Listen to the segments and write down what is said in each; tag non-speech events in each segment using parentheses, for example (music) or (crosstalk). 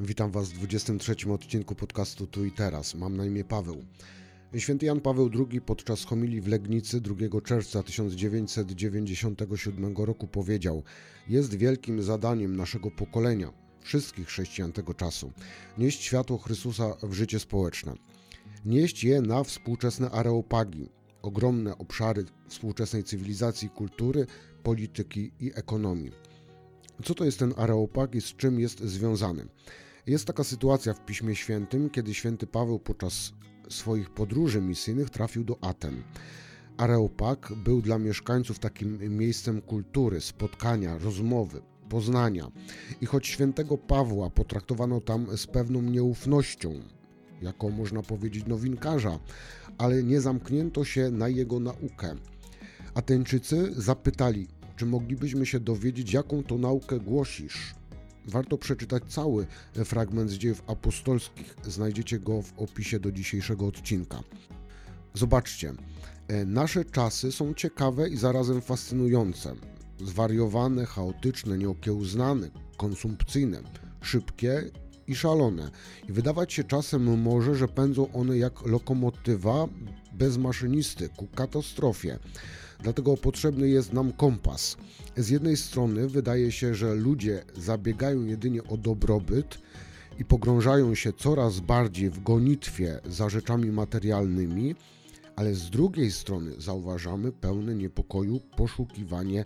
Witam Was w 23 odcinku podcastu Tu i Teraz. Mam na imię Paweł. Święty Jan Paweł II podczas homilii w Legnicy 2 czerwca 1997 roku powiedział: Jest wielkim zadaniem naszego pokolenia, wszystkich chrześcijan tego czasu, nieść światło Chrystusa w życie społeczne. Nieść je na współczesne areopagi, ogromne obszary współczesnej cywilizacji, kultury, polityki i ekonomii. Co to jest ten areopag i z czym jest związany? Jest taka sytuacja w Piśmie Świętym, kiedy święty Paweł podczas swoich podróży misyjnych trafił do Aten. Areopag był dla mieszkańców takim miejscem kultury, spotkania, rozmowy, poznania. I choć świętego Pawła potraktowano tam z pewną nieufnością, jako można powiedzieć nowinkarza, ale nie zamknięto się na jego naukę. Ateńczycy zapytali, czy moglibyśmy się dowiedzieć, jaką to naukę głosisz? Warto przeczytać cały fragment z dziejów apostolskich. Znajdziecie go w opisie do dzisiejszego odcinka. Zobaczcie, e, nasze czasy są ciekawe i zarazem fascynujące. Zwariowane, chaotyczne, nieokiełznane, konsumpcyjne, szybkie i szalone. I wydawać się czasem może, że pędzą one jak lokomotywa bez maszynisty ku katastrofie. Dlatego potrzebny jest nam kompas. Z jednej strony wydaje się, że ludzie zabiegają jedynie o dobrobyt i pogrążają się coraz bardziej w gonitwie za rzeczami materialnymi, ale z drugiej strony zauważamy pełne niepokoju poszukiwanie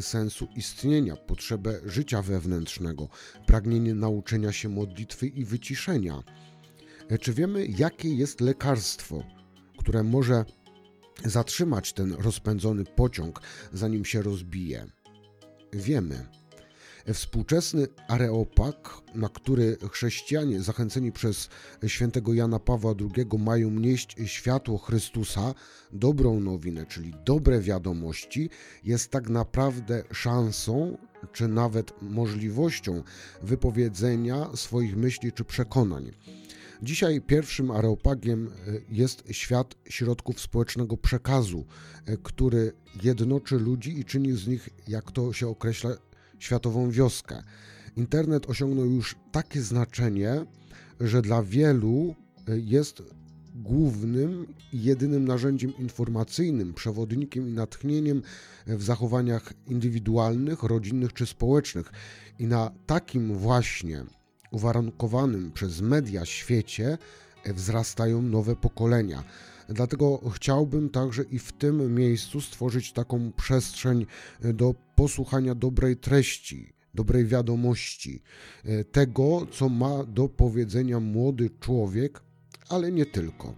sensu istnienia, potrzebę życia wewnętrznego, pragnienie nauczenia się modlitwy i wyciszenia. Czy wiemy, jakie jest lekarstwo, które może zatrzymać ten rozpędzony pociąg, zanim się rozbije. Wiemy. Współczesny areopag, na który chrześcijanie zachęceni przez świętego Jana Pawła II mają nieść światło Chrystusa, dobrą nowinę, czyli dobre wiadomości, jest tak naprawdę szansą, czy nawet możliwością wypowiedzenia swoich myśli czy przekonań. Dzisiaj pierwszym areopagiem e, jest świat środków społecznego przekazu, e, który jednoczy ludzi i czyni z nich, jak to się określa, światową wioskę. Internet osiągnął już takie znaczenie, że dla wielu e, jest głównym i jedynym narzędziem informacyjnym, przewodnikiem i natchnieniem w zachowaniach indywidualnych, rodzinnych czy społecznych. I na takim właśnie uwarunkowanym przez media świecie wzrastają nowe pokolenia. Dlatego chciałbym także i w tym miejscu stworzyć taką przestrzeń do posłuchania dobrej treści, dobrej wiadomości, tego, co ma do powiedzenia młody człowiek, ale nie tylko.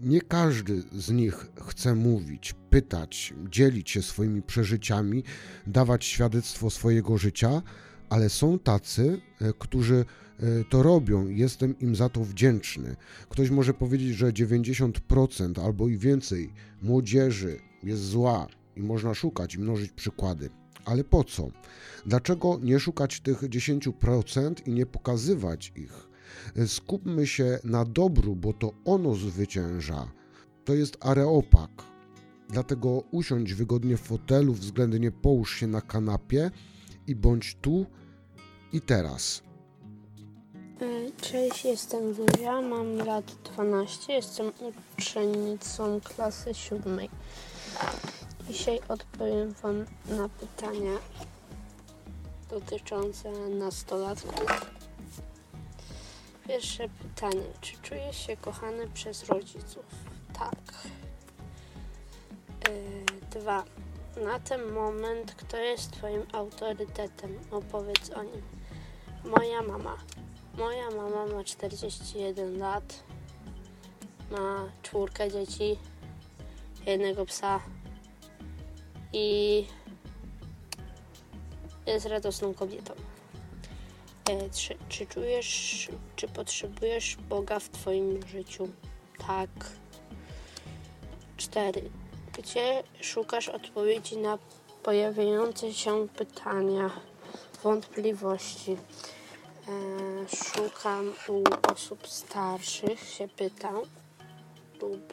Nie każdy z nich chce mówić, pytać, dzielić się swoimi przeżyciami, dawać świadectwo swojego życia ale są tacy, e, którzy e, to robią jestem im za to wdzięczny. Ktoś może powiedzieć, że 90% albo i więcej młodzieży jest zła i można szukać i mnożyć przykłady. Ale po co? Dlaczego nie szukać tych 10% i nie pokazywać ich? E, skupmy się na dobru, bo to ono zwycięża. To jest areopag. Dlatego usiądź wygodnie w fotelu, względnie połóż się na kanapie i bądź tu i teraz. E, cześć, jestem Zuzia, mam lat 12, jestem uczennicą klasy siódmej. Dzisiaj odpowiem Wam na pytania dotyczące nastolatków. Pierwsze pytanie. Czy czujesz się kochany przez rodziców? Tak. Yy, dwa. Na ten moment kto jest Twoim autorytetem? Opowiedz o nim. Moja mama. Moja mama ma 41 lat. Ma czwórkę dzieci, jednego psa i jest radosną kobietą. E, czy, czy czujesz, czy potrzebujesz Boga w Twoim życiu? Tak. Cztery. Gdzie szukasz odpowiedzi na pojawiające się pytania, wątpliwości? Szukam u osób starszych, się pytam lub,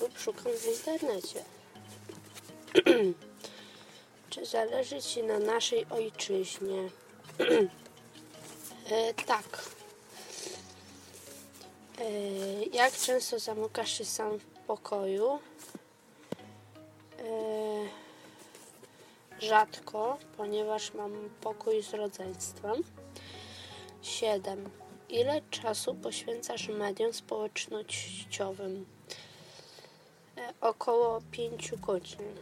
lub szukam w internecie. (clears throat) Czy zależy Ci na naszej ojczyźnie? (clears throat) e, tak. E, jak często zamykasz się sam w pokoju? E, rzadko, ponieważ mam pokój z rodzeństwem. 7. Ile czasu poświęcasz mediom społecznościowym? E, około 5 godzin.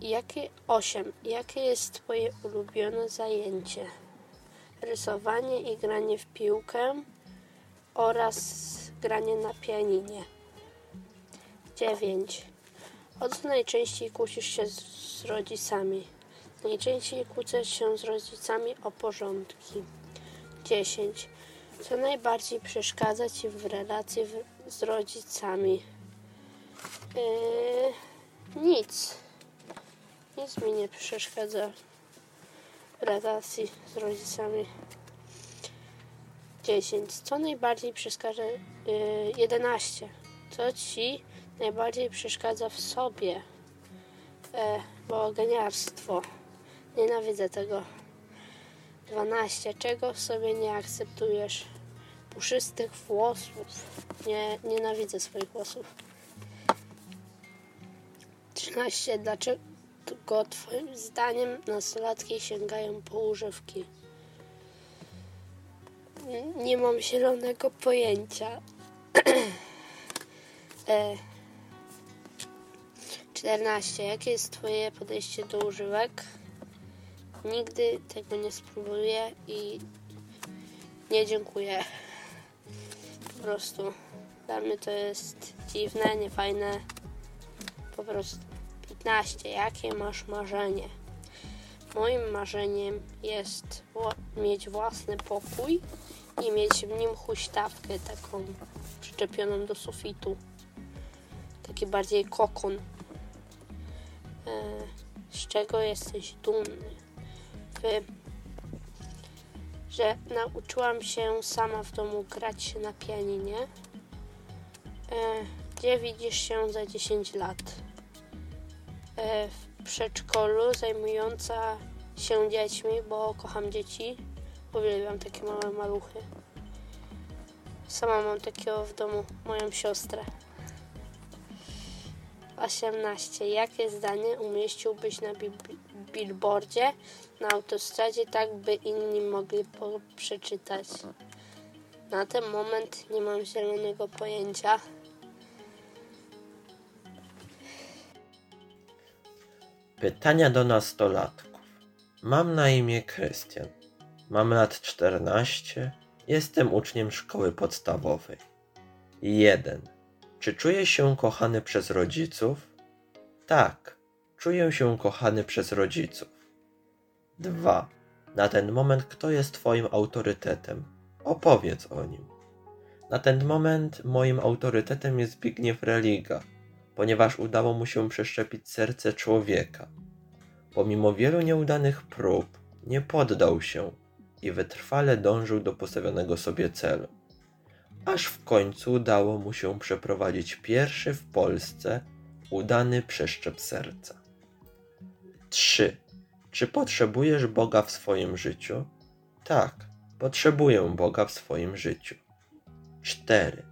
Jakie 8. Jakie jest Twoje ulubione zajęcie? Rysowanie i granie w piłkę oraz granie na pianinie. 9. O co najczęściej kłócisz się z rodzicami? Najczęściej kłócę się z rodzicami o porządki. 10. Co najbardziej przeszkadza Ci w relacji w, z rodzicami? Yy, nic. Nic mi nie przeszkadza w relacji z rodzicami. 10. Co najbardziej przeszkadza? Yy, 11. Co Ci najbardziej przeszkadza w sobie? E, bałganiarstwo. Nienawidzę tego. 12. Czego w sobie nie akceptujesz? Puszystych włosów. Nie, nienawidzę swoich włosów. 13. Dlaczego Twoim zdaniem nastolatki sięgają po używki? Nie mam zielonego pojęcia. (clears throat) e, 14. Jakie jest Twoje podejście do używek? Nigdy tego nie spróbuję i nie dziękuję. Po prostu dla mnie to jest dziwne, niefajne. Po prostu 15. Jakie masz marzenie? Moim marzeniem jest mieć własny pokój i mieć w nim huśtawkę taką przyczepioną do sufitu. Taki bardziej kokon. E, z czego jesteś dumny? że nauczyłam się sama w domu grać na pianinie. E, gdzie widzisz się za 10 lat? E, w przedszkolu zajmująca się dziećmi, bo kocham dzieci. Uwielbiam takie małe maluchy. Sama mam takiego w domu, moją siostrę. 18. Jakie zdanie umieściłbyś na billboardzie na autostradzie, tak by inni mogli przeczytać? Na ten moment nie mam zielonego pojęcia. Pytania do nastolatków. Mam na imię Krystian. Mam lat 14. Jestem uczniem szkoły podstawowej. 1. Czy czuję się kochany przez rodziców? Tak, czuję się kochany przez rodziców. 2. Na ten moment kto jest Twoim autorytetem? Opowiedz o nim. Na ten moment moim autorytetem jest Zbigniew Religa, ponieważ udało mu się przeszczepić serce człowieka. Pomimo wielu nieudanych prób, nie poddał się i wytrwale dążył do postawionego sobie celu aż w końcu udało mu się przeprowadzić pierwszy w Polsce udany przeszczep serca. 3. Czy potrzebujesz Boga w swoim życiu? Tak, potrzebuję Boga w swoim życiu. 4.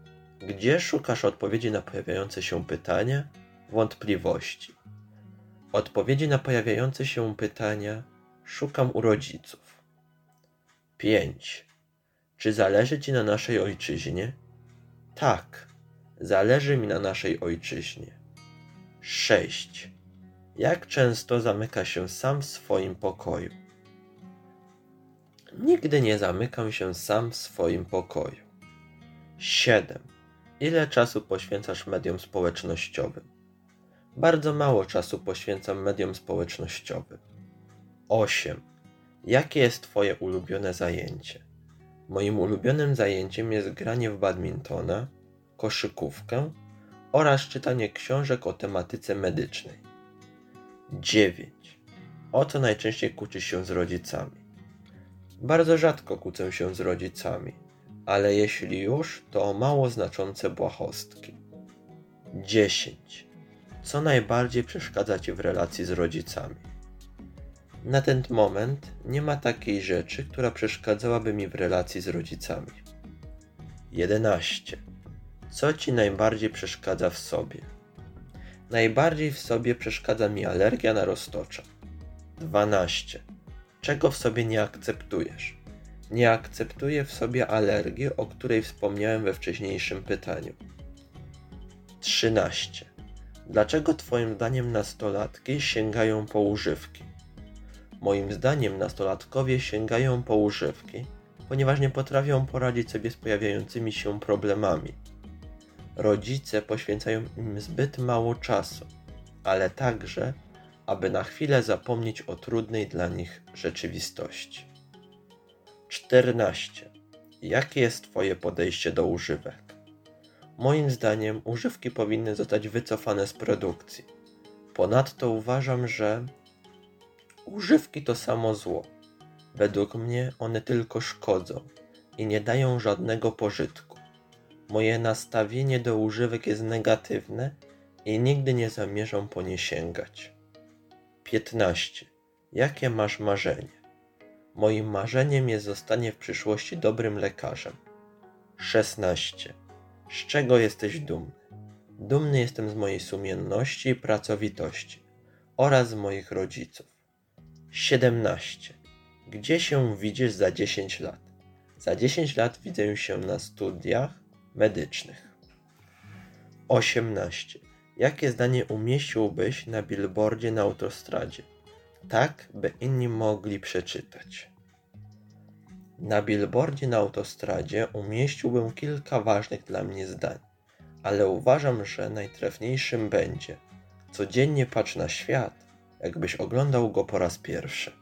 Gdzie szukasz odpowiedzi na pojawiające się pytania, wątpliwości? Odpowiedzi na pojawiające się pytania szukam u rodziców. 5. Czy zależy ci na naszej ojczyźnie? Tak, zależy mi na naszej ojczyźnie. 6. Jak często zamyka się sam w swoim pokoju? Nigdy nie zamykam się sam w swoim pokoju. 7. Ile czasu poświęcasz mediom społecznościowym? Bardzo mało czasu poświęcam mediom społecznościowym. 8. Jakie jest Twoje ulubione zajęcie? Moim ulubionym zajęciem jest granie w badmintona, koszykówkę oraz czytanie książek o tematyce medycznej. 9. O co najczęściej kłócisz się z rodzicami? Bardzo rzadko kłócę się z rodzicami, ale jeśli już, to o mało znaczące błahostki. 10. Co najbardziej przeszkadza Ci w relacji z rodzicami? Na ten moment nie ma takiej rzeczy, która przeszkadzałaby mi w relacji z rodzicami. 11. Co ci najbardziej przeszkadza w sobie? Najbardziej w sobie przeszkadza mi alergia na roztocza. 12. Czego w sobie nie akceptujesz? Nie akceptuję w sobie alergii, o której wspomniałem we wcześniejszym pytaniu. 13. Dlaczego Twoim zdaniem nastolatki sięgają po używki? Moim zdaniem nastolatkowie sięgają po używki, ponieważ nie potrafią poradzić sobie z pojawiającymi się problemami. Rodzice poświęcają im zbyt mało czasu, ale także, aby na chwilę zapomnieć o trudnej dla nich rzeczywistości. 14. Jakie jest Twoje podejście do używek? Moim zdaniem używki powinny zostać wycofane z produkcji. Ponadto uważam, że używki to samo zło. Według mnie one tylko szkodzą i nie dają żadnego pożytku. Moje nastawienie do używek jest negatywne i nigdy nie zamierzam po nie sięgać. 15. Jakie masz marzenie? Moim marzeniem jest zostanie w przyszłości dobrym lekarzem. 16. Z czego jesteś dumny? Dumny jestem z mojej sumienności i pracowitości oraz z moich rodziców. 17. Gdzie się widzisz za 10 lat? Za 10 lat widzę się na studiach medycznych. 18. Jakie zdanie umieściłbyś na billboardzie na autostradzie? Tak, by inni mogli przeczytać. Na billboardzie na autostradzie umieściłbym kilka ważnych dla mnie zdań, ale uważam, że najtrafniejszym będzie codziennie patrz na świat, jakbyś oglądał go po raz pierwszy.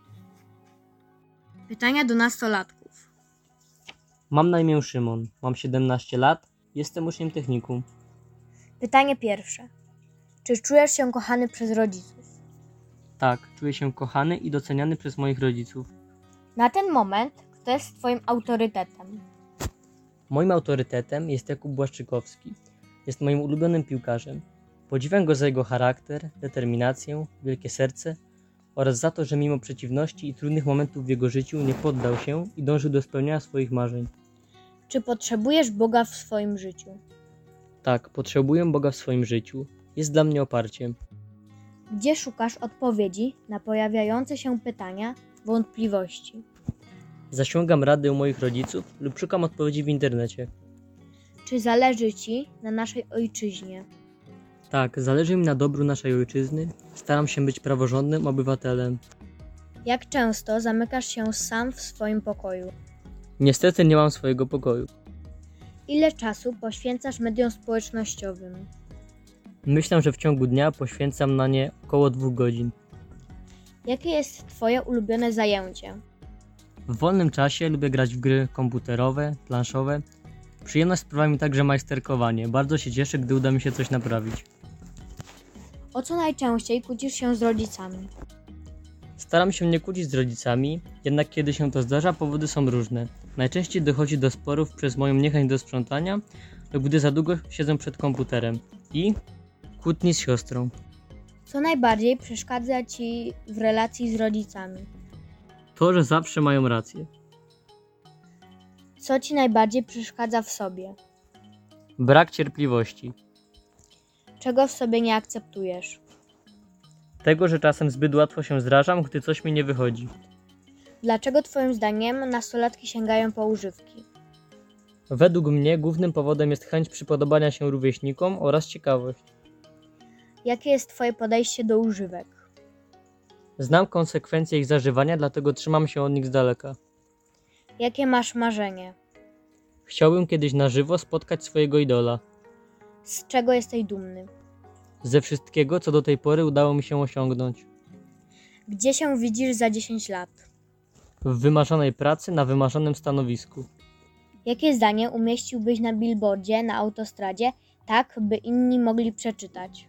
Pytania do nastolatków. Mam na imię Szymon, mam 17 lat, jestem uczniem technikum. Pytanie pierwsze. Czy czujesz się kochany przez rodziców? Tak, czuję się kochany i doceniany przez moich rodziców. Na ten moment kto jest Twoim autorytetem? Moim autorytetem jest Jakub Błaszczykowski. Jest moim ulubionym piłkarzem. Podziwiam go za jego charakter, determinację, wielkie serce oraz za to, że mimo przeciwności i trudnych momentów w jego życiu nie poddał się i dążył do spełniania swoich marzeń. Czy potrzebujesz Boga w swoim życiu? Tak, potrzebuję Boga w swoim życiu. Jest dla mnie oparciem. Gdzie szukasz odpowiedzi na pojawiające się pytania, wątpliwości? Zasiągam rady u moich rodziców lub szukam odpowiedzi w internecie. Czy zależy Ci na naszej ojczyźnie? Tak, zależy mi na dobru naszej ojczyzny. Staram się być praworządnym obywatelem. Jak często zamykasz się sam w swoim pokoju? Niestety nie mam swojego pokoju. Ile czasu poświęcasz mediom społecznościowym? Myślę, że w ciągu dnia poświęcam na nie około dwóch godzin. Jakie jest Twoje ulubione zajęcie? W wolnym czasie lubię grać w gry komputerowe, planszowe. Przyjemność sprawia mi także majsterkowanie. Bardzo się cieszę, gdy uda mi się coś naprawić. O co najczęściej kłócisz się z rodzicami? Staram się nie kłócić z rodzicami, jednak kiedy się to zdarza, powody są różne. Najczęściej dochodzi do sporów przez moją niechęć do sprzątania lub gdy za długo siedzę przed komputerem i kłótni z siostrą. Co najbardziej przeszkadza Ci w relacji z rodzicami? To, że zawsze mają rację. Co Ci najbardziej przeszkadza w sobie? Brak cierpliwości. Czego w sobie nie akceptujesz? Tego, że czasem zbyt łatwo się zrażam, gdy coś mi nie wychodzi. Dlaczego Twoim zdaniem nastolatki sięgają po używki? Według mnie głównym powodem jest chęć przypodobania się rówieśnikom oraz ciekawość. Jakie jest Twoje podejście do używek? Znam konsekwencje ich zażywania, dlatego trzymam się od nich z daleka. Jakie masz marzenie? Chciałbym kiedyś na żywo spotkać swojego idola. Z czego jesteś dumny? Ze wszystkiego, co do tej pory udało mi się osiągnąć. Gdzie się widzisz za 10 lat? W wymarzonej pracy na wymarzonym stanowisku. Jakie zdanie umieściłbyś na billboardzie na autostradzie, tak by inni mogli przeczytać?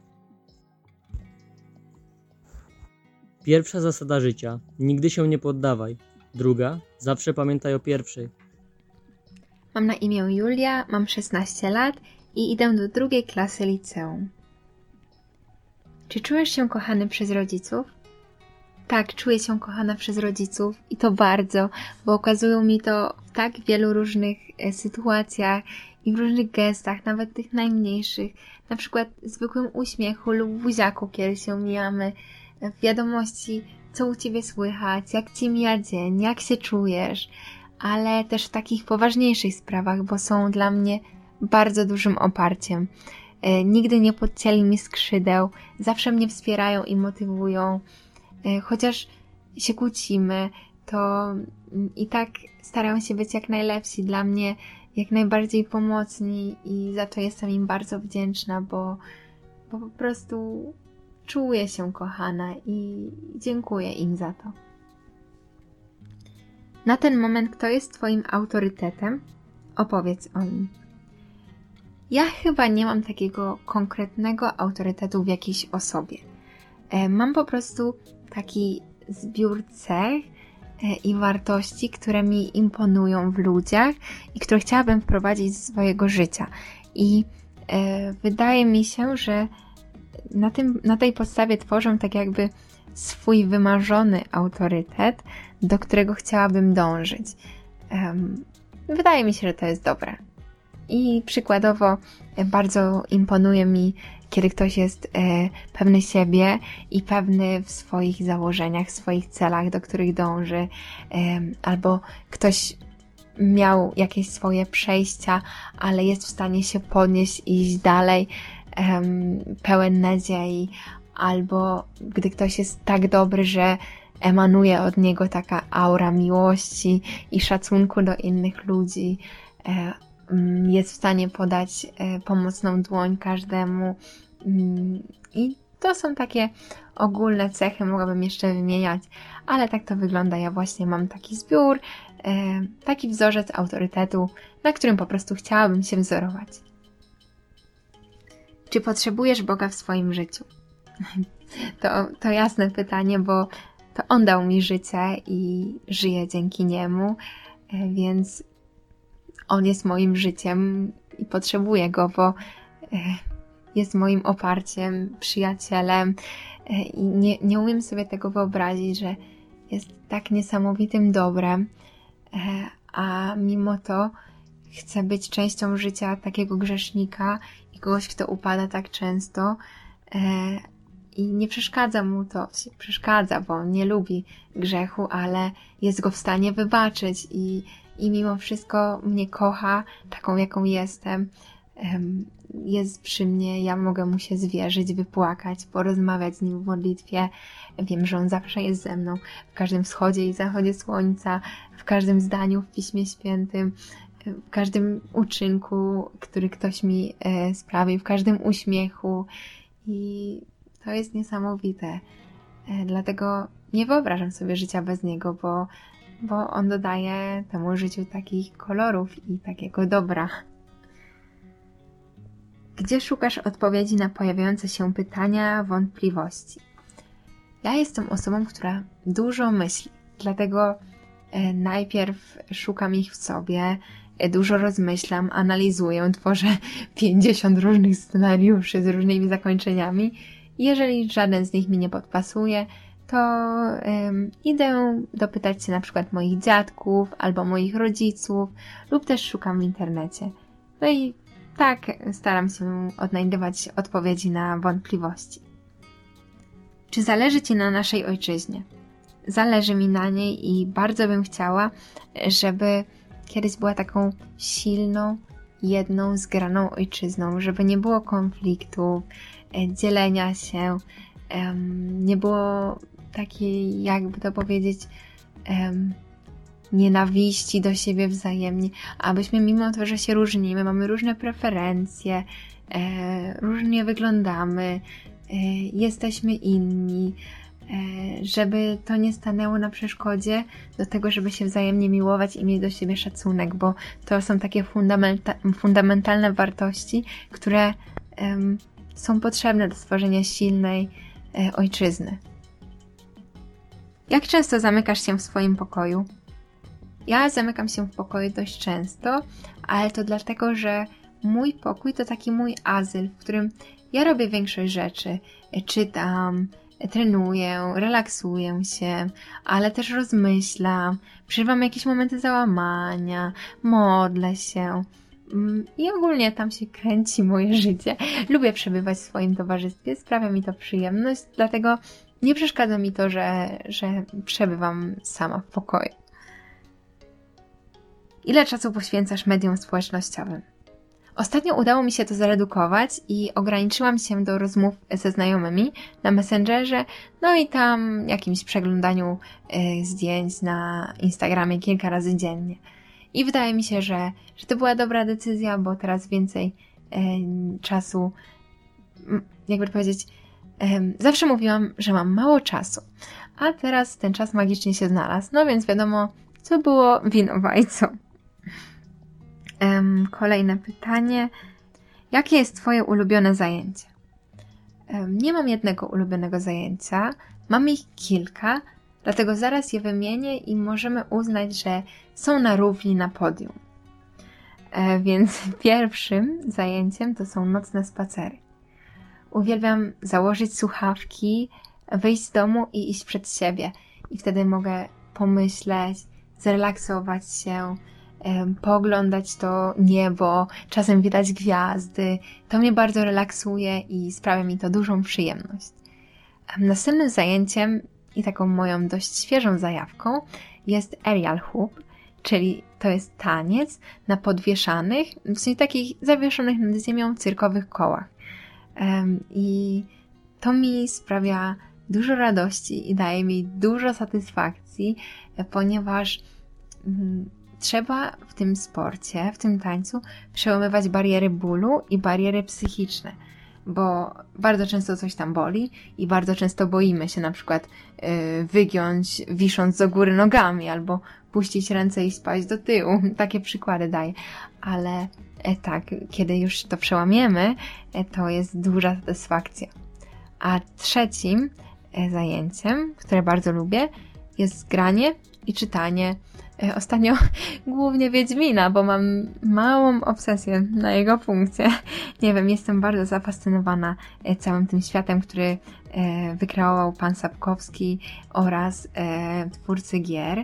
Pierwsza zasada życia: nigdy się nie poddawaj. Druga: zawsze pamiętaj o pierwszej. Mam na imię Julia, mam 16 lat i idę do drugiej klasy liceum. Czy czujesz się kochany przez rodziców? tak, czuję się kochana przez rodziców i to bardzo, bo okazują mi to w tak wielu różnych e, sytuacjach i w różnych gestach, nawet tych najmniejszych, na przykład zwykłym uśmiechu lub buziaku, kiedy się mijamy, w wiadomości, co u Ciebie słychać, jak Ci mija dzień, jak się czujesz, ale też w takich poważniejszych sprawach, bo są dla mnie bardzo dużym oparciem. E, nigdy nie podcięli mi skrzydeł, zawsze mnie wspierają i motywują. E, chociaż się kłócimy, to i tak starają się być jak najlepsi dla mnie, jak najbardziej pomocni i za to jestem im bardzo wdzięczna, bo, bo po prostu czuję się kochana i dziękuję im za to. Na ten moment, kto jest Twoim autorytetem? Opowiedz o nim. Ja chyba nie mam takiego konkretnego autorytetu w jakiejś osobie. E, mam po prostu taki zbiór cech e, i wartości, które mi imponują w ludziach i które chciałabym wprowadzić z swojego życia. I e, wydaje mi się, że na, tym, na tej podstawie tworzę tak jakby swój wymarzony autorytet, do którego chciałabym dążyć. wydaje mi się, że to jest dobre. I przykładowo bardzo imponuje mi, kiedy ktoś jest e, pewny siebie i pewny w swoich założeniach, w swoich celach, do których dąży, e, albo ktoś miał jakieś swoje przejścia, ale jest w stanie się podnieść i iść dalej, e, pełen nadziei, albo gdy ktoś jest tak dobry, że emanuje od niego taka aura miłości i szacunku do innych ludzi, e, jest w stanie podać e, pomocną dłoń każdemu. Mm, I to są takie ogólne cechy, mogłabym jeszcze wymieniać, ale tak to wygląda. Ja właśnie mam taki zbiór, e, taki wzorzec autorytetu, na którym po prostu chciałabym się wzorować. Czy potrzebujesz Boga w swoim życiu? (laughs) To, to jasne pytanie, bo to On dał mi życie i żyję dzięki Niemu, e, więc on jest moim życiem i potrzebuję go, bo e, jest moim oparciem, przyjacielem e, i nie, nie umiem sobie tego wyobrazić, że jest tak niesamowitym dobrem, e, a mimo to chcę być częścią życia takiego grzesznika i kogoś, kto upada tak często i nie przeszkadza mu to, przeszkadza, bo on nie lubi grzechu, ale jest go w stanie wybaczyć i i mimo wszystko mnie kocha taką, jaką jestem. Jest przy mnie, ja mogę mu się zwierzyć, wypłakać, porozmawiać z nim w modlitwie. Wiem, że on zawsze jest ze mną w każdym wschodzie i zachodzie słońca, w każdym zdaniu w Piśmie Świętym, w każdym uczynku, który ktoś mi e, sprawił, w każdym uśmiechu. I to jest niesamowite. E, dlatego nie wyobrażam sobie życia bez niego, bo bo on dodaje temu życiu takich kolorów i takiego dobra. Gdzie szukasz odpowiedzi na pojawiające się pytania, wątpliwości? Ja jestem osobą, która dużo myśli, dlatego e, najpierw szukam ich w sobie, e, dużo rozmyślam, analizuję, tworzę (laughs) 50 różnych scenariuszy z różnymi zakończeniami. Jeżeli żaden z nich mi nie podpasuje, to um, idę dopytać się na przykład moich dziadków albo moich rodziców lub też szukam w internecie. No i tak staram się odnajdywać odpowiedzi na wątpliwości. Czy zależy Ci na naszej ojczyźnie? Zależy mi na niej i bardzo bym chciała, żeby kiedyś była taką silną, jedną, zgraną ojczyzną, żeby nie było konfliktów, e, dzielenia się, nie było takiej, jakby to powiedzieć, um, nienawiści do siebie wzajemnie, abyśmy mimo to, że się różnimy, mamy różne preferencje, e, różnie wyglądamy, e, jesteśmy inni, e, żeby to nie stanęło na przeszkodzie do tego, żeby się wzajemnie miłować i mieć do siebie szacunek, bo to są takie fundamenta fundamentalne wartości, które są potrzebne do stworzenia silnej e, ojczyzny. Jak często zamykasz się w swoim pokoju? Ja zamykam się w pokoju dość często, ale to dlatego, że mój pokój to taki mój azyl, w którym ja robię większość rzeczy. Czytam, trenuję, relaksuję się, ale też rozmyślam, przeżywam jakieś momenty załamania, modlę się. Mm, I ogólnie tam się kręci moje życie. Lubię przebywać w swoim towarzystwie, sprawia mi to przyjemność, dlatego nie przeszkadza mi to, że, że przebywam sama w pokoju. Ile czasu poświęcasz mediom społecznościowym? Ostatnio udało mi się to zredukować i ograniczyłam się do rozmów ze znajomymi na Messengerze, no i tam jakimś przeglądaniu y, zdjęć na Instagramie kilka razy dziennie. I wydaje mi się, że, że to była dobra decyzja, bo teraz więcej y, czasu, jakby powiedzieć, zawsze mówiłam, że mam mało czasu, a teraz ten czas magicznie się znalazł, no więc wiadomo, co było winowajcą. Kolejne pytanie. Jakie jest Twoje ulubione zajęcie? Nie mam jednego ulubionego zajęcia, mam ich kilka, dlatego zaraz je wymienię i możemy uznać, że są na równi na podium. E, więc (laughs) pierwszym zajęciem to są nocne spacery. Uwielbiam założyć słuchawki, wyjść z domu i iść przed siebie. I wtedy mogę pomyśleć, zrelaksować się, pooglądać to niebo, czasem widać gwiazdy. To mnie bardzo relaksuje i sprawia mi to dużą przyjemność. Następnym zajęciem i taką moją dość świeżą zajawką jest aerial hoop, czyli to jest taniec na podwieszanych, w sensie takich zawieszonych nad ziemią cyrkowych kołach. I to mi sprawia dużo radości i daje mi dużo satysfakcji, ponieważ mm, trzeba w tym sporcie, w tym tańcu przełamywać bariery bólu i bariery psychiczne, bo bardzo często coś tam boli i bardzo często boimy się na przykład yy, wygiąć wisząc do góry nogami albo puścić ręce i spać do tyłu. (laughs) Takie przykłady daję. Ale e, tak, kiedy już to przełamiemy, e, to jest duża satysfakcja. A trzecim e, zajęciem, które bardzo lubię, jest granie i czytanie ostatnio (laughs) głównie Wiedźmina, bo mam małą obsesję na jego funkcję. Nie wiem, jestem bardzo zafascynowana całym tym światem, który wykreował pan Sapkowski oraz twórcy gier.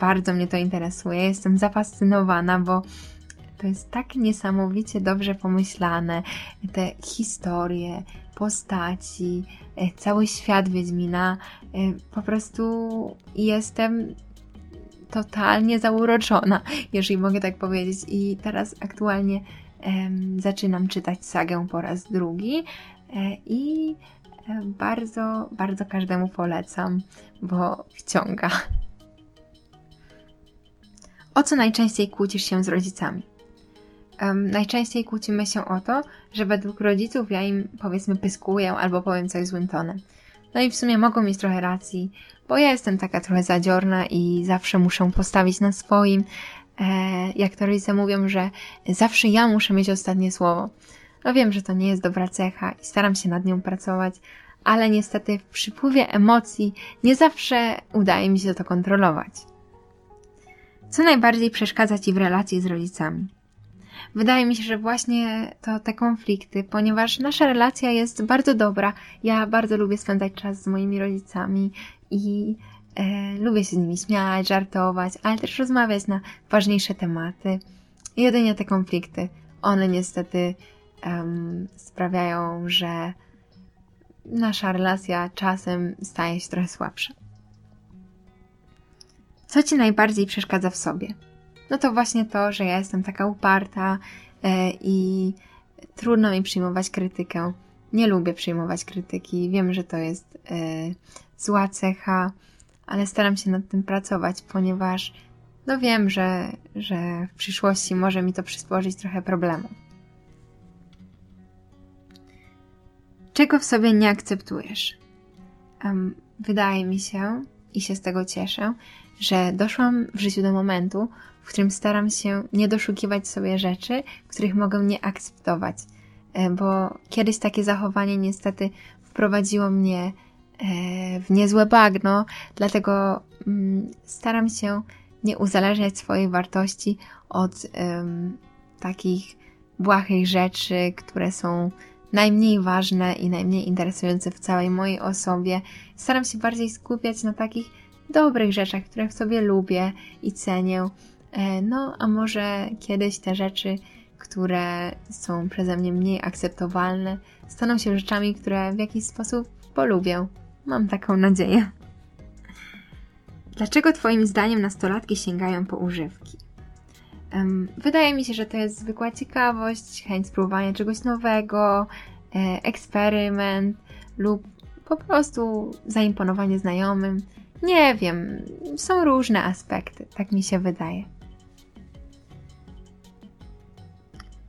Bardzo mnie to interesuje, jestem zafascynowana, bo to jest tak niesamowicie dobrze pomyślane. Te historie, postaci, cały świat Wiedźmina. Po prostu jestem totalnie zauroczona, (laughs) jeżeli mogę tak powiedzieć. I teraz aktualnie zaczynam czytać sagę po raz drugi e, i e, bardzo, bardzo każdemu polecam, bo wciąga. O co najczęściej kłócisz się z rodzicami? Um, najczęściej kłócimy się o to, że według rodziców ja im powiedzmy pyskuję albo powiem coś złym tonem. No i w sumie mogą mieć trochę racji, bo ja jestem taka trochę zadziorna i zawsze muszę postawić na swoim. E, jak to rodzice mówią, że zawsze ja muszę mieć ostatnie słowo. No wiem, że to nie jest dobra cecha i staram się nad nią pracować, ale niestety w przypływie emocji nie zawsze udaje mi się to kontrolować. Co najbardziej przeszkadza Ci w relacji z rodzicami? Wydaje mi się, że właśnie to te konflikty, ponieważ nasza relacja jest bardzo dobra. Ja bardzo lubię spędzać czas z moimi rodzicami i e, lubię się z nimi śmiać, żartować, ale też rozmawiać na ważniejsze tematy. Jedynie te konflikty, one niestety um, sprawiają, że nasza relacja czasem staje się trochę słabsza. Co Ci najbardziej przeszkadza w sobie? no to właśnie to, że ja jestem taka uparta e, i trudno mi przyjmować krytykę. Nie lubię przyjmować krytyki. Wiem, że to jest e, zła cecha, ale staram się nad tym pracować, ponieważ no wiem, że, że w przyszłości może mi to przysporzyć trochę problemu. Czego w sobie nie akceptujesz? Um, wydaje mi się, i się z tego cieszę, że doszłam w życiu do momentu, w którym staram się nie doszukiwać sobie rzeczy, których mogę nie akceptować. E, bo kiedyś takie zachowanie niestety wprowadziło mnie e, w niezłe bagno, dlatego mm, staram się nie uzależniać swojej wartości od um, takich błahych rzeczy, które są najmniej ważne i najmniej interesujące w całej mojej osobie. Staram się bardziej skupiać na takich dobrych rzeczach, które w sobie lubię i cenię. E, no, a może kiedyś te rzeczy, które są przeze mnie mniej akceptowalne, staną się rzeczami, które w jakiś sposób polubię. Mam taką nadzieję. Dlaczego Twoim zdaniem nastolatki sięgają po używki? Wydaje mi się, że to jest zwykła ciekawość, chęć spróbowania czegoś nowego, e, eksperyment lub po prostu zaimponowanie znajomym. Nie wiem, są różne aspekty, tak mi się wydaje.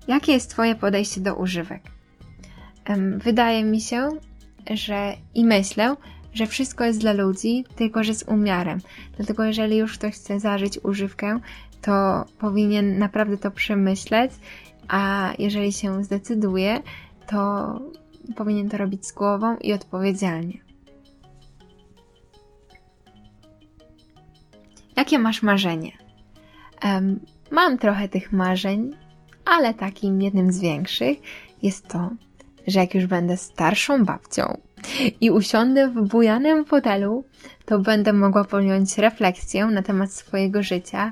Jakie jest Twoje podejście do używek? Wydaje mi się, że i myślę, że wszystko jest dla ludzi, tylko że z umiarem. Dlatego jeżeli już ktoś chce zażyć używkę, to powinien naprawdę to przemyśleć, a jeżeli się zdecyduje, to powinien to robić z głową i odpowiedzialnie. Jakie masz marzenie? Um, mam trochę tych marzeń, ale takim jednym z większych jest to, że jak już będę starszą babcią i usiądę w bujanym fotelu, to będę mogła podjąć refleksję na temat swojego życia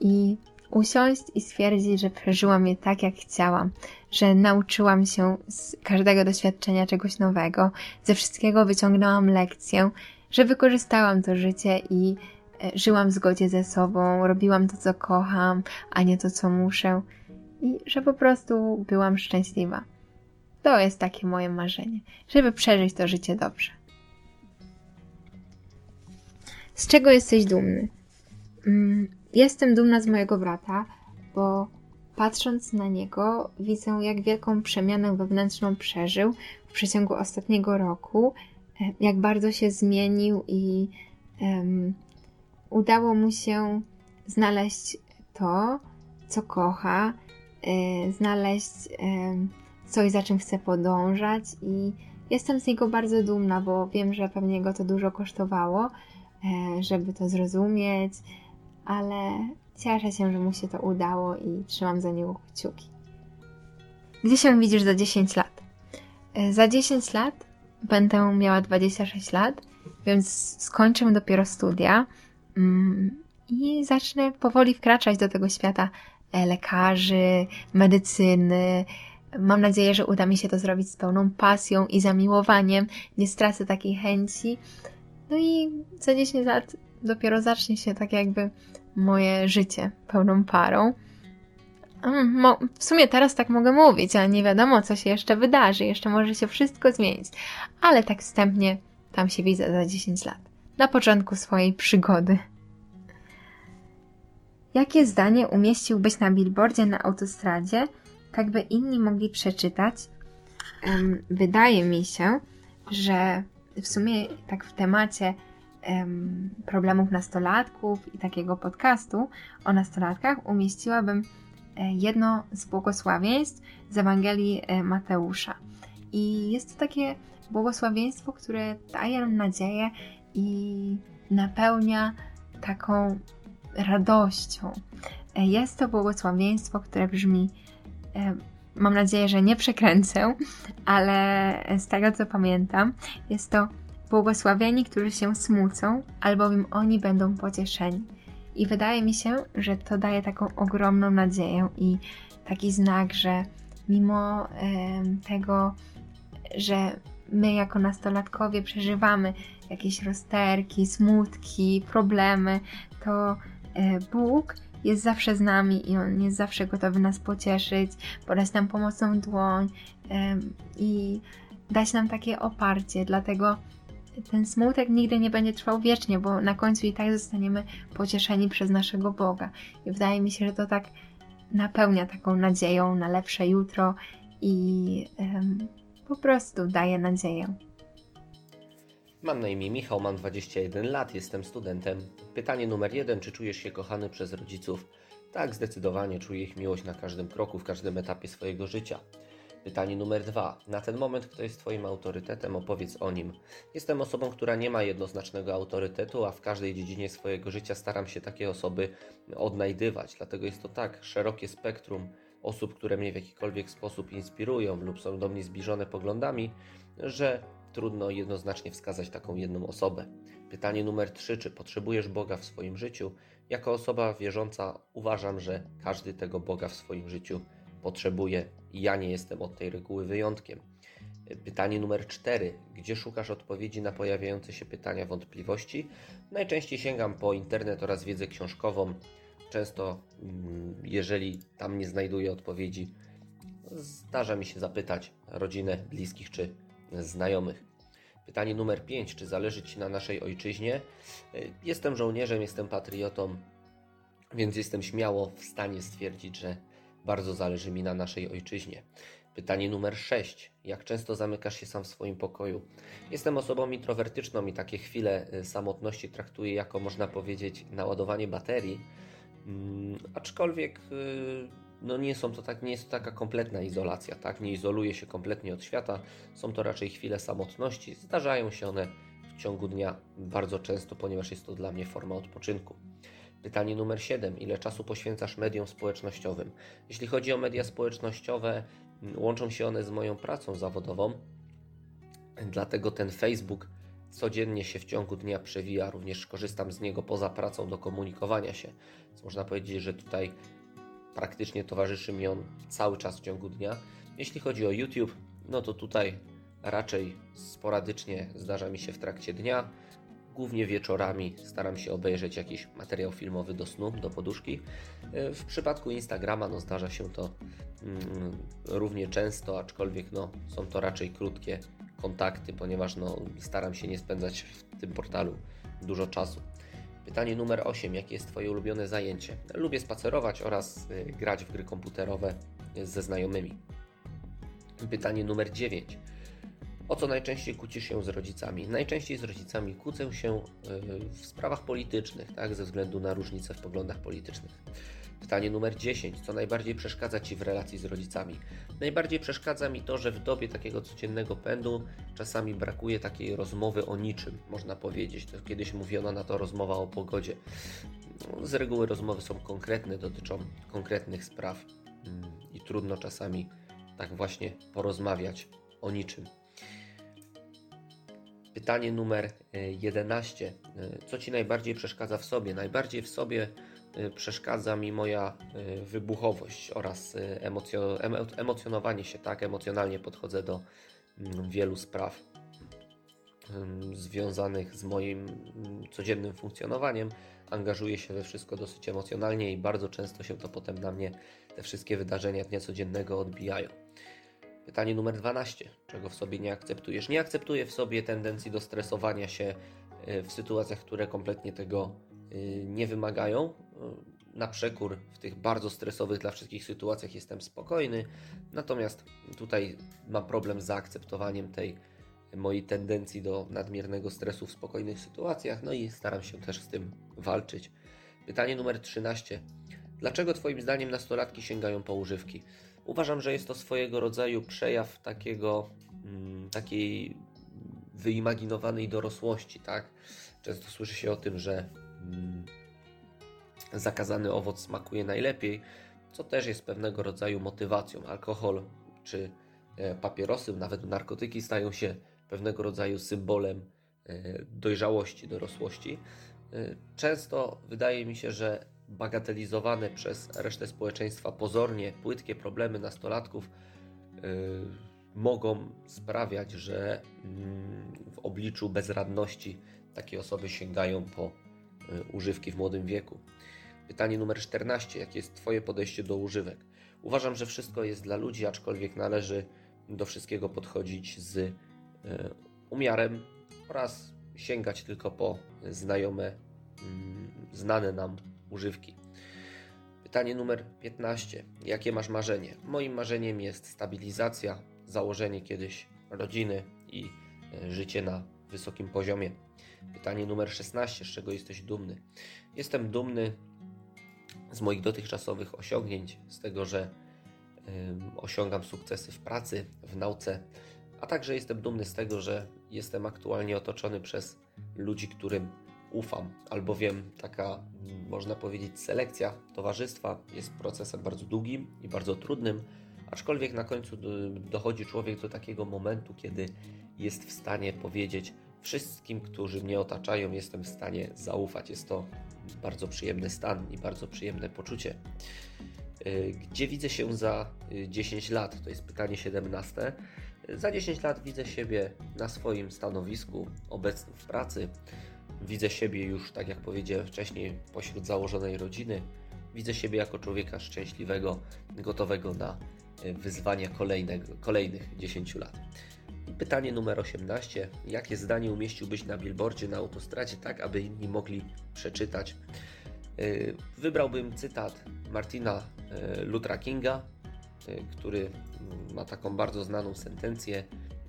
i usiąść i stwierdzić, że przeżyłam je tak, jak chciałam, że nauczyłam się z każdego doświadczenia czegoś nowego, ze wszystkiego wyciągnęłam lekcję, że wykorzystałam to życie i żyłam w zgodzie ze sobą, robiłam to, co kocham, a nie to, co muszę i że po prostu byłam szczęśliwa. To jest takie moje marzenie, żeby przeżyć to życie dobrze. Z czego jesteś dumny? Mm, jestem dumna z mojego brata, bo patrząc na niego, widzę, jak wielką przemianę wewnętrzną przeżył w przeciągu ostatniego roku, e, jak bardzo się zmienił i um, udało mu się znaleźć to, co kocha, e, znaleźć coś, za czym chce podążać i jestem z niego bardzo dumna, bo wiem, że pewnie go to dużo kosztowało, e, żeby to zrozumieć, ale cieszę się, że mu się to udało i trzymam za niego kciuki. Gdzie się widzisz za 10 lat? E, za 10 lat będę miała 26 lat, więc skończę dopiero studia i zacznę powoli wkraczać do tego świata e, lekarzy, medycyny, Mam nadzieję, że uda mi się to zrobić z pełną pasją i zamiłowaniem. Nie stracę takiej chęci. No i za 10 lat dopiero zacznie się tak jakby moje życie pełną parą. Mm, w sumie teraz tak mogę mówić, ale nie wiadomo, co się jeszcze wydarzy. Jeszcze może się wszystko zmienić. Ale tak wstępnie tam się widzę za 10 lat. Na początku swojej przygody. Jakie zdanie umieściłbyś na billboardzie na autostradzie, tak by inni mogli przeczytać. Um, wydaje mi się, że w sumie tak w temacie um, problemów nastolatków i takiego podcastu o nastolatkach umieściłabym e, jedno z błogosławieństw z Ewangelii e, Mateusza. I jest to takie błogosławieństwo, które daje nam nadzieję i napełnia taką radością. E, jest to błogosławieństwo, które brzmi: E, mam nadzieję, że nie przekręcę, ale z tego co pamiętam, jest to błogosławieni, którzy się smucą, albowiem oni będą pocieszeni. I wydaje mi się, że to daje taką ogromną nadzieję i taki znak, że mimo tego, że my jako nastolatkowie przeżywamy jakieś rozterki, smutki, problemy, to e, Bóg jest zawsze z nami i On jest zawsze gotowy nas pocieszyć, podać nam pomocną dłoń i dać nam takie oparcie. Dlatego ten smutek nigdy nie będzie trwał wiecznie, bo na końcu i tak zostaniemy pocieszeni przez naszego Boga. I wydaje mi się, że to tak napełnia taką nadzieją na lepsze jutro i um, po prostu daje nadzieję. Mam na imię Michał, mam 21 lat, jestem studentem. Pytanie numer jeden: czy czujesz się kochany przez rodziców? Tak, zdecydowanie czuję ich miłość na każdym kroku, w każdym etapie swojego życia. Pytanie numer dwa. Na ten moment kto jest Twoim autorytetem? Opowiedz o nim. Jestem osobą, która nie ma jednoznacznego autorytetu, a w każdej dziedzinie swojego życia staram się takie osoby odnajdywać. Dlatego jest to tak szerokie spektrum osób, które mnie w jakikolwiek sposób inspirują lub są do mnie zbliżone poglądami, że trudno jednoznacznie wskazać taką jedną osobę. Pytanie numer 3. Czy potrzebujesz Boga w swoim życiu? Jako osoba wierząca uważam, że każdy tego Boga w swoim życiu potrzebuje i ja nie jestem od tej reguły wyjątkiem. Pytanie numer 4. Gdzie szukasz odpowiedzi na pojawiające się pytania, wątpliwości? Najczęściej sięgam po internet oraz wiedzę książkową. Często, mm, jeżeli tam nie znajduję odpowiedzi, zdarza mi się zapytać rodzinę, bliskich czy znajomych. Pytanie numer 5. Czy zależy Ci na naszej ojczyźnie? Jestem żołnierzem, jestem patriotą, więc jestem śmiało w stanie stwierdzić, że bardzo zależy mi na naszej ojczyźnie. Pytanie numer 6. Jak często zamykasz się sam w swoim pokoju? Jestem osobą introwertyczną i takie chwile y, samotności traktuję jako, można powiedzieć, naładowanie baterii. Hmm, aczkolwiek y, no nie, są to tak, nie jest to taka kompletna izolacja, tak? Nie izoluję się kompletnie od świata. Są to raczej chwile samotności. Zdarzają się one w ciągu dnia bardzo często, ponieważ jest to dla mnie forma odpoczynku. Pytanie numer 7. Ile czasu poświęcasz mediom społecznościowym? Jeśli chodzi o media społecznościowe, łączą się one z moją pracą zawodową, dlatego ten Facebook codziennie się w ciągu dnia przewija, również korzystam z niego poza pracą do komunikowania się. Więc można powiedzieć, że tutaj praktycznie towarzyszy mi on cały czas w ciągu dnia. Jeśli chodzi o YouTube, no to tutaj raczej sporadycznie zdarza mi się w trakcie dnia. Głównie wieczorami staram się obejrzeć jakiś materiał filmowy do snu, do poduszki. W przypadku Instagrama no, zdarza się to mm, równie często, aczkolwiek no, są to raczej krótkie kontakty, ponieważ no, staram się nie spędzać w tym portalu dużo czasu. Pytanie numer 8. Jakie jest Twoje ulubione zajęcie? Lubię spacerować oraz y, grać w gry komputerowe ze znajomymi. Pytanie numer 9. O co najczęściej kłócisz się z rodzicami? Najczęściej z rodzicami kłócę się y, w sprawach politycznych, tak, ze względu na różnice w poglądach politycznych. Pytanie numer 10. Co najbardziej przeszkadza Ci w relacji z rodzicami? Najbardziej przeszkadza mi to, że w dobie takiego codziennego pędu czasami brakuje takiej rozmowy o niczym, można powiedzieć. To kiedyś mówiono na to rozmowa o pogodzie. No, z reguły rozmowy są konkretne, dotyczą konkretnych spraw mm, i trudno czasami tak właśnie porozmawiać o niczym. Pytanie numer 11. E, e, co Ci najbardziej przeszkadza w sobie? Najbardziej w sobie przeszkadza mi moja y, wybuchowość oraz y, emocjo, emocjonowanie się, tak, emocjonalnie podchodzę do mm, wielu spraw związanych z moim mm, codziennym funkcjonowaniem. Angażuję się we wszystko dosyć emocjonalnie i bardzo często się to potem na mnie, te wszystkie wydarzenia dnia codziennego odbijają. Pytanie numer 12. Czego w sobie nie akceptujesz? Nie akceptuję w sobie tendencji do stresowania się w sytuacjach, które kompletnie tego nie wymagają na przekór w tych bardzo stresowych dla wszystkich sytuacjach jestem spokojny, natomiast tutaj mam problem z zaakceptowaniem tej mojej tendencji do nadmiernego stresu w spokojnych sytuacjach, no i staram się też z tym walczyć. Pytanie numer 13. Dlaczego Twoim zdaniem nastolatki sięgają po używki? Uważam, że jest to swojego rodzaju przejaw takiego, mm, takiej wyimaginowanej dorosłości, tak? Często słyszy się o tym, że mm, zakazany owoc smakuje najlepiej, co też jest pewnego rodzaju motywacją. Alkohol czy e, papierosy, nawet narkotyki stają się pewnego rodzaju symbolem e, dojrzałości, dorosłości. E, często wydaje mi się, że bagatelizowane przez resztę społeczeństwa pozornie płytkie problemy nastolatków mogą sprawiać, że mm, w obliczu bezradności takie osoby sięgają po używki w młodym wieku. Pytanie numer 14. Jakie jest Twoje podejście do używek? Uważam, że wszystko jest dla ludzi, aczkolwiek należy do wszystkiego podchodzić z e, umiarem oraz sięgać tylko po znajome, mm, znane nam używki. Pytanie numer 15. Jakie masz marzenie? Moim marzeniem jest stabilizacja, założenie kiedyś rodziny i e, życie na wysokim poziomie. Pytanie numer 16. Z czego jesteś dumny? Jestem dumny z moich dotychczasowych osiągnięć, z tego, że osiągam sukcesy w pracy, w nauce, a także jestem dumny z tego, że jestem aktualnie otoczony przez ludzi, którym ufam, albowiem taka, mm, można powiedzieć, selekcja towarzystwa jest procesem bardzo długim i bardzo trudnym, aczkolwiek na końcu do- dochodzi człowiek do takiego momentu, kiedy jest w stanie powiedzieć wszystkim, którzy mnie otaczają, jestem w stanie zaufać. Jest to bardzo przyjemny stan i bardzo przyjemne poczucie. Y, Gdzie widzę się za y, 10 lat? To jest pytanie 17. Za 10 lat widzę siebie na swoim stanowisku, obecnym w pracy. Widzę siebie już, tak jak powiedziałem wcześniej, pośród założonej rodziny. Widzę siebie jako człowieka szczęśliwego, gotowego na wyzwania kolejnego, kolejnych 10 lat. I pytanie numer 18. Jakie zdanie umieściłbyś na billboardzie na autostradzie, tak aby inni mogli przeczytać? Y, Wybrałbym cytat Martina y, Luthera Kinga, y, który ma taką bardzo znaną sentencję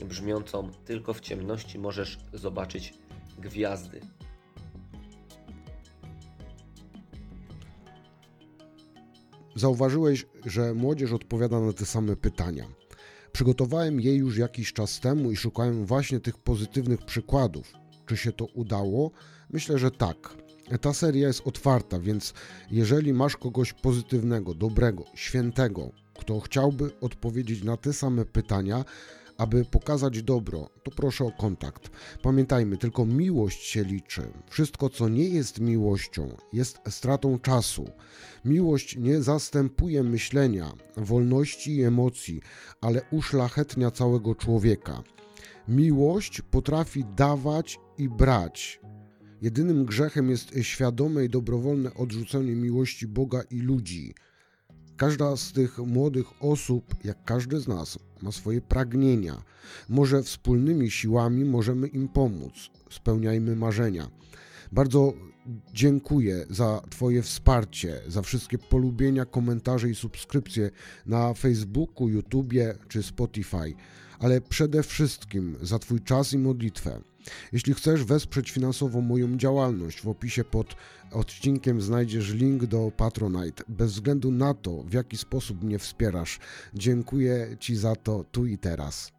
brzmiącą: Tylko w ciemności możesz zobaczyć gwiazdy. Zauważyłeś, że młodzież odpowiada na te same pytania. Przygotowałem je już jakiś czas temu i szukałem właśnie tych pozytywnych przykładów. Czy się to udało? Myślę, że tak. Ta seria jest otwarta, więc jeżeli masz kogoś pozytywnego, dobrego, świętego, kto chciałby odpowiedzieć na te same pytania, aby pokazać dobro, to proszę o kontakt. Pamiętajmy, tylko miłość się liczy. Wszystko, co nie jest miłością, jest stratą czasu. Miłość nie zastępuje myślenia, wolności i emocji, ale uszlachetnia całego człowieka. Miłość potrafi dawać i brać. Jedynym grzechem jest świadome i dobrowolne odrzucenie miłości Boga i ludzi. Każda z tych młodych osób, jak każdy z nas, ma swoje pragnienia. Może wspólnymi siłami możemy im pomóc. Spełniajmy marzenia. Bardzo dziękuję za Twoje wsparcie, za wszystkie polubienia, komentarze i subskrypcje na Facebooku, YouTubie czy Spotify, ale przede wszystkim za Twój czas i modlitwę. Jeśli chcesz wesprzeć finansowo moją działalność, w opisie pod odcinkiem znajdziesz link do Patronite. Bez względu na to, w jaki sposób mnie wspierasz, dziękuję Ci za to tu i teraz.